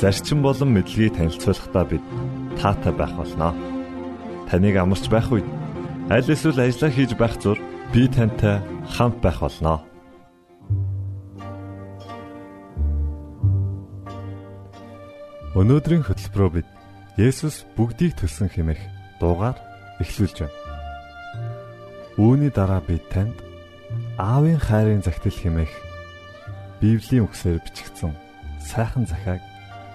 зарчим болон мэдлэгийг танилцуулахдаа бид таатай байх болноо. Таныг амарч байх үед аль эсвэл ажиллаа хийж байх зур би тантай хамт байх болноо. Өнөөдрийн хөтөлбөрөөр бид Есүс бүгдийг төлсөн хэмээх дуугаар эхлүүлж байна. Үүний дараа бид танд Аавын хайрын загтал хэмээх Библийн үгсээр бичигдсэн сайхан захааг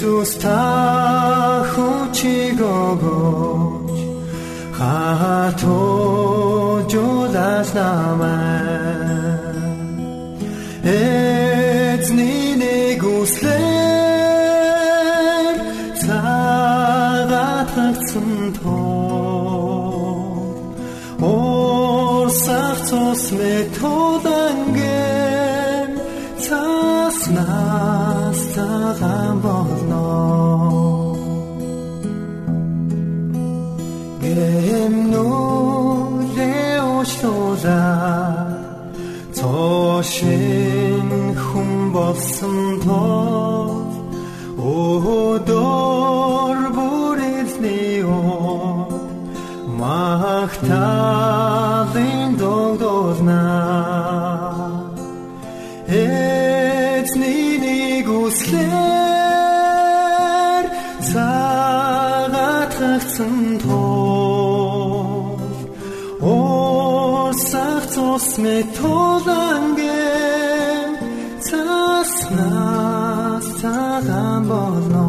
Есүс та хүчиг өгөөч хатуу жуулаас намаа эцний нэг үслэр цагаат хагцсан тоо орсах цус методанген цаснаас цагаан Осах цус метоланген цаснаас цагаан болно.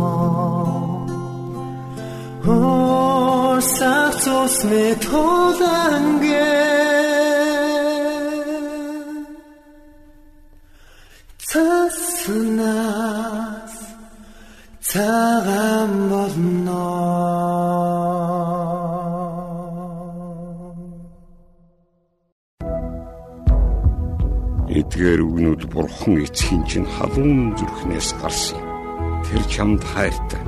Осах цус метоланген Эдгээр үгнүүд бурхан эцгийн чинь халуун зүрхнээс гарсан. Тэр чамд хайртай.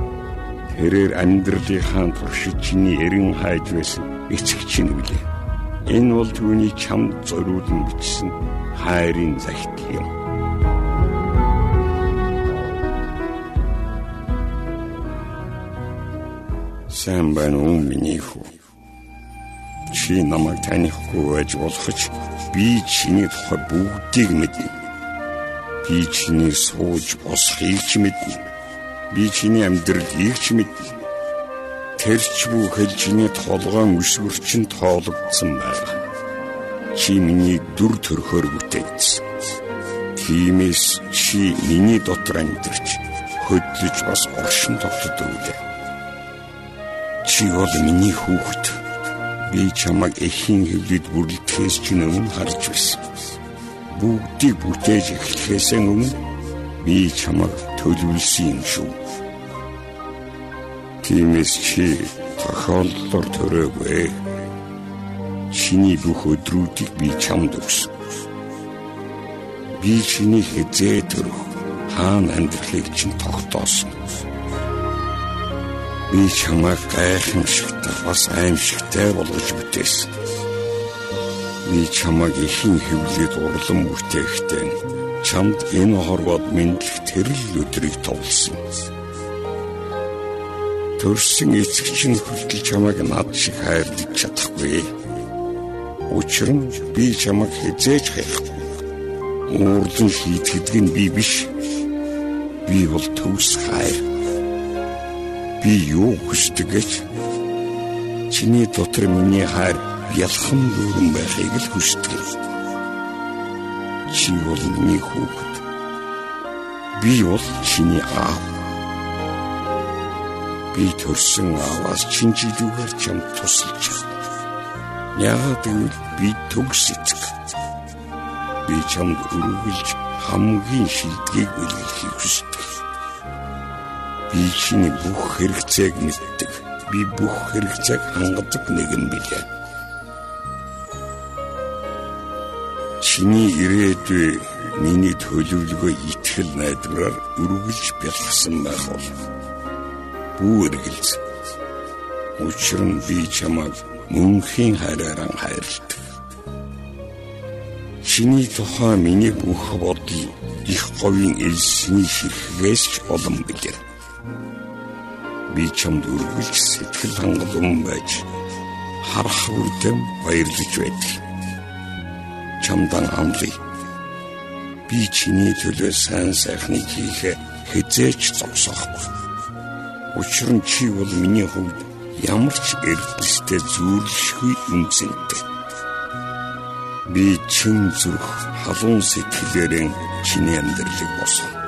Тэрээр амьдралынхаа туршид чиний эрен хайж байсан эцэг чинь үлээ. Энэ бол түүний чамд зориулан бичсэн хайрын захидал юм. Сайн байна уу миний хүү? Чи намайг танихгүй байж болох ч би чиний тухай бүгдийг мэднэ. Би чиний сууж босхийг ч мэднэ. Би чиний амьдралыг ч мэднэ. Тэрч бүхэл чиний толгойн өсвөрчин тоологдсон байна. Чи миний дүр төрхөөр бүтээгдсэн. Тиймээс чи миний дотор амьдарч хөдлөж бас оршин тогтдог үлээ. Чи бол миний хүүхэд. Би чамайг эхийн хөвлөд бүрэлдэхээс ч өмнө харж байсан. Бүгдийг бүтээж эхлэхээс өмнө би чамайг төлөвлөсөн юм шүү. Тиймээс чи тохиолдолд төрөөгүй. Чиний бүх өдрүүдийг би чамд өгсөн. Би чиний хязээ төрөх хаана амьдралыг чинь тогтоосон. Би чамайг гайхамшигтай бас аимшигтай болгож бүтээсэн. Би чамайг ихэн хөвлөд урлан бүтээхдээ чамд энэ хорвоод мэдлэх тэрл өдрийг товлсон. Төрсөн эцэг чинь хүртэл чамайг над шиг хайрлаж чадахгүй. Учир нь би чамайг хизээж хайхгүй. Уурлан хийтгэдэг нь би биш. Би бол төвс хайр би юу хүсдэг гэж чиний дотор миний хайр ялхан дүүрэн байхыг л хүсдэг. Чи бол миний хүүхэд. Би бол чиний аав. Би төрсөн ааваас чинжидүүгээр чам тусалж байна. Яагаад гэвэл би төгс эцэг. Би чамд өргөлж хамгийн шилдгийг бэлгэлхийг хүсдэг. Чиний бүх хэрэгцээг мэддэг. Би бүх хэрэгцээг хангадаг нэгэн билээ. Чиний ирээдүй миний төлөвлөгөө итгэл найдвараар өргөлж бэлгсэн байх бол бүү эргэлз. Учир нь би чамайг мөнхийн хайраараа хайрладаг. Чиний тухай миний бүх бодол их говийн элсний ширхгээс ч олон билээ би чамд үргэлж сэтгэл хангалуун байж харах үрдэм баярлаж байдаг. Чамдан амлая. Би чиний төлөө сайн сайхныг хийхэ хизээч зогсоохгүй. Учир нь чи бол миний хувьд ямар ч эрдэлтэй зүйрлэшгүй үнцэнтэй. Би чин зүрх халуун сэтгэлээрэн чиний амьдралыг босгоно.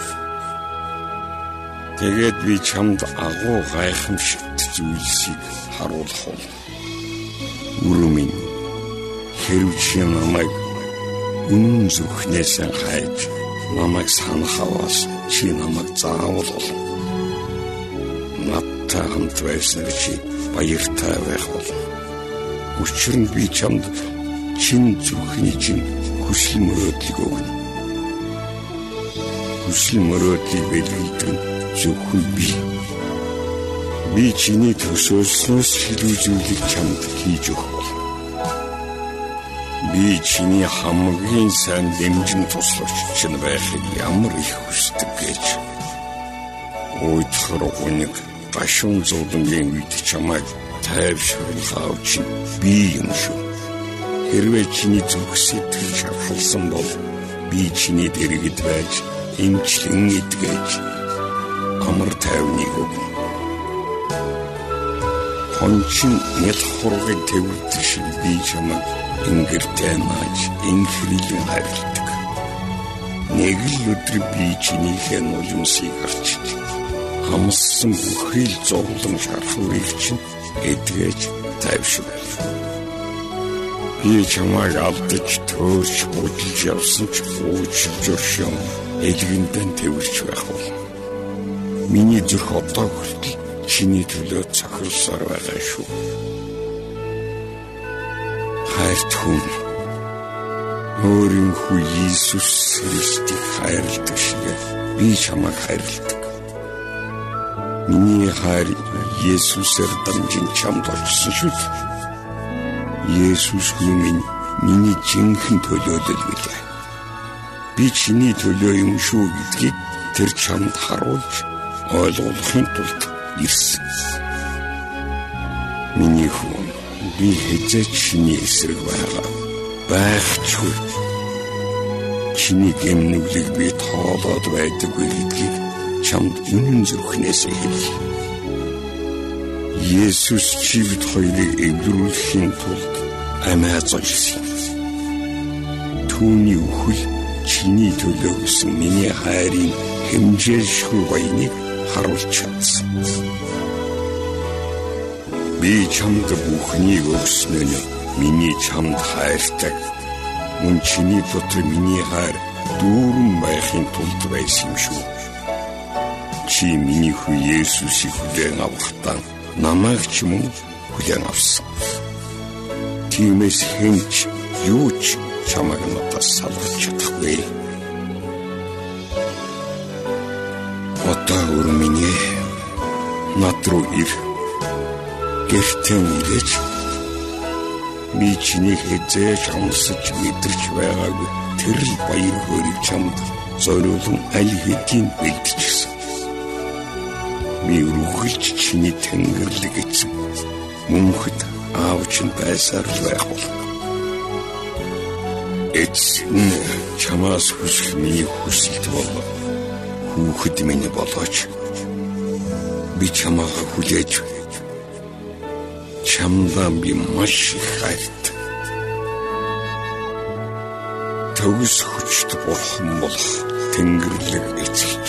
Тэгээд би чамд агуу гайхамшигт зүйлсийг харуулах бол. Үрмэн хэрв чи намайг үнэн зүрхнээс хайж намайг санах аваас чи намайг заавал бол. Надтай хамт байснаар чи баяртай байх бол. Учир нь би чамд чин зүрхний чин хүсэл мөрөөдлийг өгнө. Хүсэл мөрөөдлийг бэлгэлдэг зөвхөн би. Би чиний төсөөлснөөс шилүүжүүлэх чамд хийж өгөх. Би чиний хамгийн сайн дэмжин туслагч чинь байхыг ямар их хүсдэг гэж. Уйдхар гуниг гашуун зовлонгийн үед чамайг тайвшруулах авч би юм шүү. Хэрвээ чиний зүрх сэтгэл шавхалсан бол би чиний дэргэд байж эмчлэн идгээж амар тайвныг өгнө. Хончин нял хургыг тэвэрдэг шиг би чамайг ингэртэй мааж инхрилэн харилдаг. Нэг л өдөр би чинийхээ нулимсыг арчиж хамссан бүхий л зовлон шархуурыг чинь эдгэж тайвшруулв. Би чамайг алдаж төөрч будалж явсан ч уучлж өршөн элгэндэн тэрч байх бол Миний зүрх одоо хүртэл чиний төлөө цохилсоор байгаа шүү. Хайрт хүн өөрийн хүү Иесус Христийг хайрладаг шиг би чамайг хайрладаг. Миний хайр Есүсээр дамжин чамд очсон шүү. Есүс хүн миний жинхэнэ төлөөлөл билээ. Би чиний төлөө юм шүү гэдгийг тэр чамд харуулж ойлгуулахын тулд ирсэн. Миний хүн би хэзээ чиний эсрэг байгаа. Байхчгүй. Чиний гэмнүглийг би тоолоод байдаггүй гэдгийг чамд үнэн зүрхнээс хэлье. Есүс чивд хоёрыг эвлэрүүлэхийн тулд амиа золсон. Түүний үхэл чиний төлөө гэсэн миний хайрын хэмжээлшгүй баяныг харуулж чадсан. Би чамд бүхнийг өгснөө нь миний чамд хайртай. Мөн чиний дотор миний хайр дүүрэн байхын тулд байсан юм шүү. Чи миний хүү Есүсийг хүлээн авахдаа намайг ч мөн хүлээн авсан. Тиймээс хэнч юу ч чамайг надаас салгаж чадахгүй. Одоо өрминье над руу ир. Гэртэн ирэж би чиний хэзээж амсаж мэдэрч байгаагүй тэр баяр хөөргийг чамд зориулсан аль хэдийн бэлдчихсэн. Би үргэлж чиний тэнгэрлэг эцэг мөнхөд аавч нь байсаар л байх бол. Эцэн чамаас хүсэх миний хүсэлт бол хүүхэд минь болооч. Би чамаа хүлээж чамдаа би маш их хайрт. Төгс хүчт бурхан болох тэнгэрлэг эцэгч.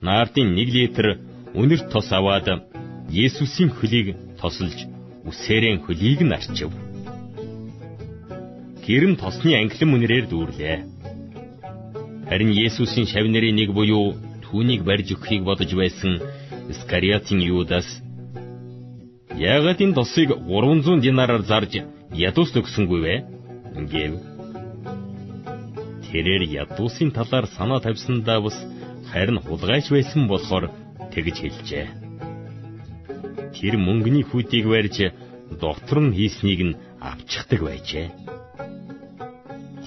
наардын 1 литр үнэр тос аваад Есүсийн хөлийг тосолж үсээрэн хөлийг нь арчив. Гэрэн тосны англин үнэрээр дүүрлээ. Харин Есүсийн шавнырын нэг буюу түүнийг барьж өгөхийг бодож байсан Искариотын Юдас Яагаад энэ тосыг 300 динараар зарж ядуус өгсөнгүй вэ? гэв. Тэрээр ядуусын талаар санаа тавьсандаа бас харин хулгайч байсан болохоор тэгж хэлжээ. Тэр мөнгөний хүдийг барьж доктор нь хийснийг нь авчихдаг байжээ.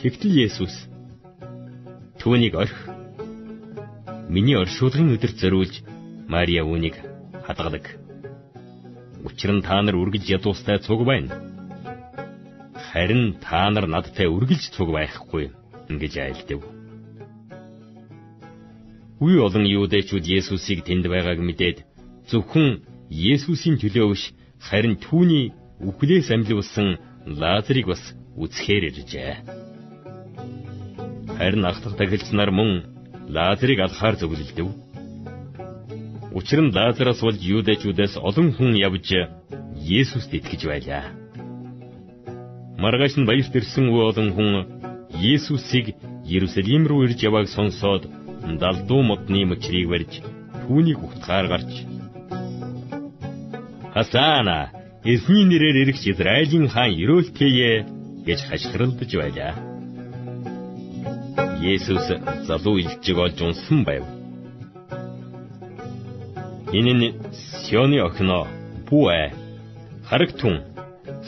Тэгтэл Есүс түүнийг орх миний оршуулгын өдөр зориулж Мария үүнийг хадгадаг. Учир нь та нар үргэлж ядуустай цуг байна. Харин та нар надтай үргэлж цуг байхгүй ингэж айлдав. Үе олон юудэчүүд Есүсийг тэнд байгааг мэдээд зөвхөн Есүсийн төлөө биш харин түүний үхлээс амьлуулсан Лазарыг бас үзэхээр иржээ. Харин ах дахь тахилч нар мөн Лазарыг алхаар зөвлөлдөв. Учир нь Лазараас болж юудэчүүдээс олон хүн явж Есүст итгэж байлаа. Маргааш нь баярт ирсэн олон хүн Есүсийг Иерусалим руу ирж явааг сонсоод далдуу модны мөчрийг барьж түүнийг утгаар гарч Хасана эзний нэрээр ирэх Израилийн хаан ерөөлтэйе гэж хашгиралдаж байлаа. Есүс залуу илжиг олж унсан байв. Энэ нь Сионы охиноо Бүэ харагтун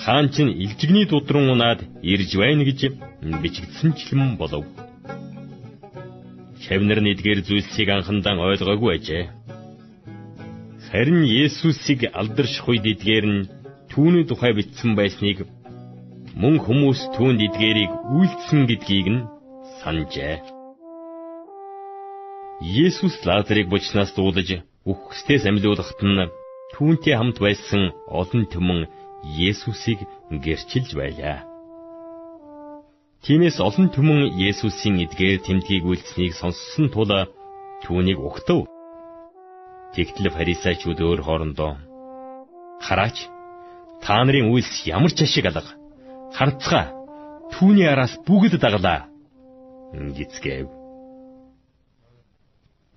хаан чинь илжигний дудран унаад ирж байна гэж бичигдсэнчлэн болов. Шавнар нэгдгээр зүйлсийг анхандан ойлгоогүй ажээ. Харин Есүсийг алдарших үед эдгээр нь түүний тухай бичсэн байсныг мөн хүмүүс түүнд эдгээрийг үйлдсэн гэдгийг нь санджээ. Есүс Лазарыг бочнаас дуудаж үхгсдээс амьлуулахад нь түүнтэй хамт байсан олон түмэн Есүсийг гэрчилж байлаа. Тиймээс олон түмэн Есүсийн эдгээр тэмдгийг үйлдсэнийг сонссон тул түүнийг угтав. Тэгтэл фарисеучуд өөр хоорондоо хараач та нарын үйлс ямар ч ашиг алга харцгаа түүний араас бүгд даглаа гисгэв.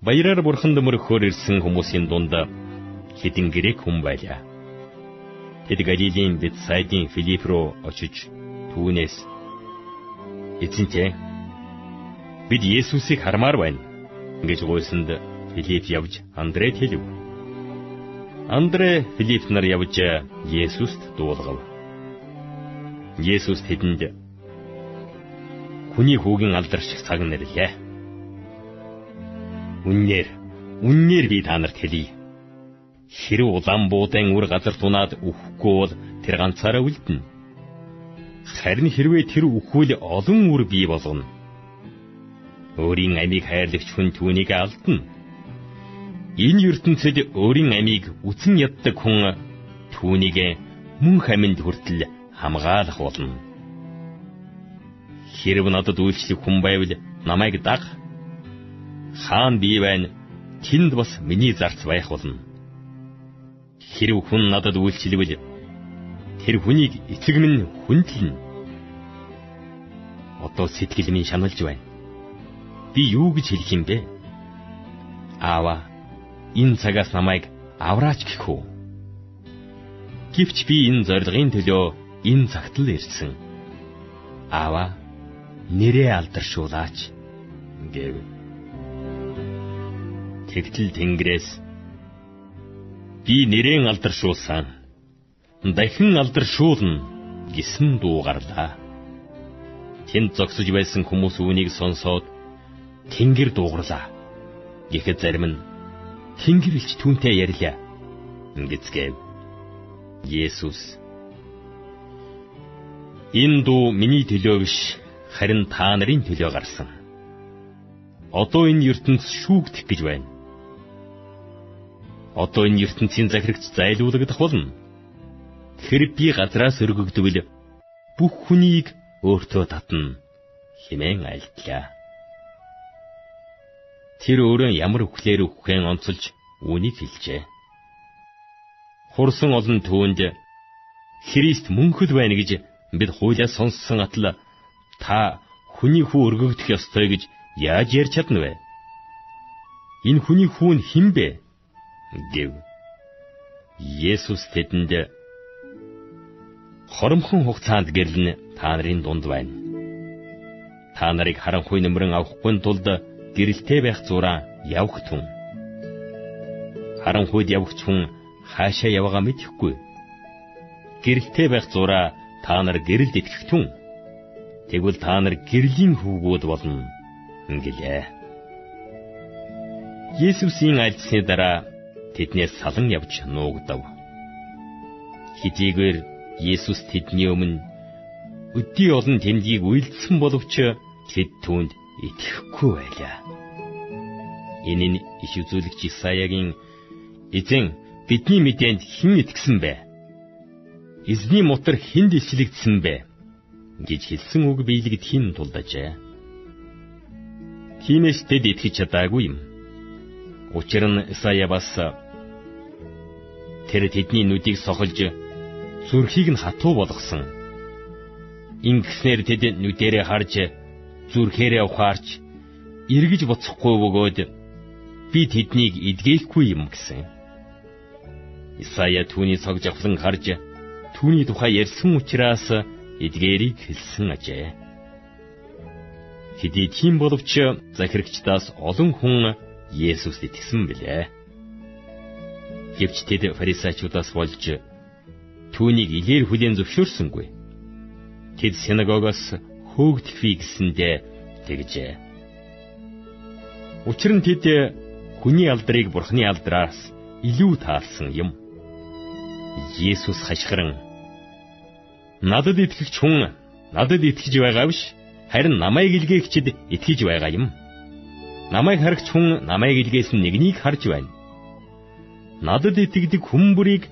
Баяраар бурхан дөмөрөхөөр ирсэн хүмүүсийн дунд хэдин грек хүн байлаа. Тэд Галилийн Бетсайдын Филипп руу очиж түүнээс эзэнтэй бид Есүсийг хармаар байна гэж гуйсанд Филипп явж Андред хэлв. Андре Филипп нар явж Есүст дуулгав. Есүс тэдэнд хүний хүүгийн алдарших цаг нэрлээ. Үннээр, үннээр би та нарт хэлье Хэрв улаан буудан үр газар тунаад үхэхгүй бол тэр ганцаараа үлдэнэ. Харин хэрвээ тэр үхвэл олон үр бий болгоно. Өөрийн амийг хайрлагч хүн түүнийг алдна. Энэ ертөнцид өөрийн амийг үтэн яддаг хүн түүнийг мөн хаминд хүртэл хамгаалах болно. Хэрв надад үйлчлэх хүн байвал намайг даг. Хаан бий байна. Тэнд бас миний зарц байх болно Хэрв хүн надад үйлчлэвэл тэр хүнийг эцэг минь хүндлэн. Одоо сэтгэл минь шаналж байна. Би юу гэж хэлэх юм бэ? Аава, энэ цагаас намайг авраач гэх үү? Гэвч би энэ зорилгын төлөө энэ цагт л ирсэн. Аава, нэрээ алдаршуулаач гэв. Тэгтэл Тэнгэрээс би нэрэн алдаршуулсан. Дахин алдаршуулна гэсэн дуу гарлаа. Тэнд зогсож байсан хүмүүс үүнийг сонсоод Тэнгэр дуугарлаа. Гэхэд зарим нь Тэнгэрэлч түүнтэй ярьлаа. Ингэцгээв. Есүс Энэ дуу миний төлөө биш, харин та нарын төлөө гарсан. Одоо энэ ертөнц шүүгдэх гэж байна одоо энэ ертөнцийн захирагч зайлуулагдах болно. Тэр би газраас өргөгдвөл бүх хүнийг өөртөө татна хэмээн айлтлаа. Тэр өөрөө ямар үхлээр үххэн онцолж үүнийг хэлжээ. Хурсан олон түүнд Христ мөнхөд байна гэж бид хуулиас сонссон атал та хүний хүү өргөгдөх ёстой гэж яаж ярьж чадна вэ? Энэ хүний хүү нь хэн бэ? гэв. Есүс тэдэнд хоромхон хугацаанд гэрлэн та нарын дунд байна. Та нарыг харанхуй нэмрэн авахгүй тулд гэрэлтэй байх зураа явах түн. Харанхуйд явах хүн хаашаа явгаа мэдэхгүй. Гэрэлтэй байх зураа та нар гэрэлд итгэх түн. Тэгвэл та нар гэрлийн хүүгүүд болно гэлээ. Есүсийн альцсны дараа тэднээс салан явж нуугдав. Хизээгээр Есүс тэдний өмнө өдий олон тэмдгийг үйлдсэн боловч тэд түүнд итгэхгүй байлаа. Энэ нь иш үзүүлэгч Исаягийн эзэн бидний мэдээнд хэн итгэсэн бэ? Эзний мотор хэнд илчлэгдсэн бэ? гэж хэлсэн үг биелэгдэхийн тулд ажээ. Тиймээс тэд итгэж чадаагүй юм. Учир нь Исая бас Тэр тэдний нүдийг сохолж зүрхийг нь хатуу болгосон. Ингэснээр тэд нүдэрээ харж зүрхээрээ ухаарч эргэж буцахгүй бөгөөд би тэднийг эдгээхгүй юм гэсэн. Исая түүний цог жавхлан харж түүний тухай ярьсан учраас эдгээрийг хэлсэн ажээ. Хэдий тийм боловч захирагчдаас олон хүн Есүст итгэсэн билээ. Гэвч тэд фарисеучудаас болж түүнийг илээр хүлээн зөвшөөрсөнгүй. Тэд синагогоос хөөгдөхвээ гэсэндээ тэгжээ. Учир нь тэд хүний алдрыг бурхны алдраас илүү таалсан юм. Есүс хашгиран надад итгэгч хүн надад итгэж байгаа биш харин намайг илгээгчд итгэж байгаа юм. Намайг харагч хүн намайг илгээс нэгнийг харж байна. Надад итгэдэг хүн бүрийг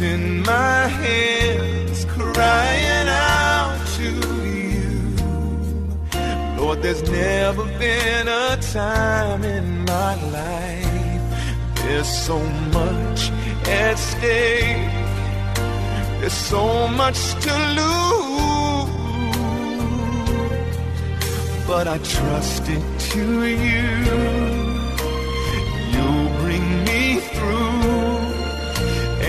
in my hands, crying out to you. Lord, there's never been a time in my life. There's so much at stake. There's so much to lose. But I trust it to you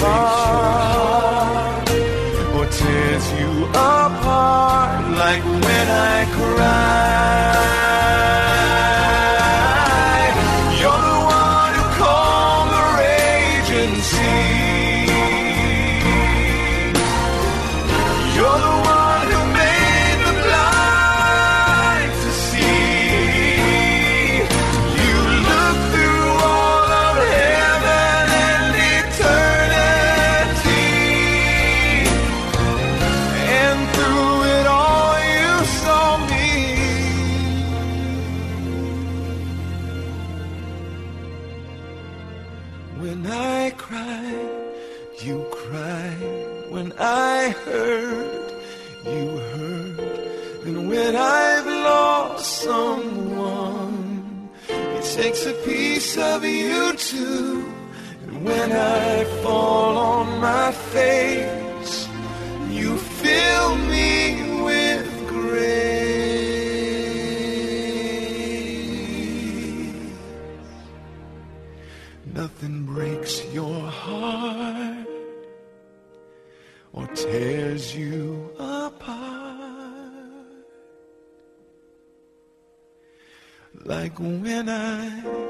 your or tears you apart like when I cry. When I cried, you cried. When I hurt, you hurt. And when I've lost someone, it takes a piece of you too. And when I fall on my face, when I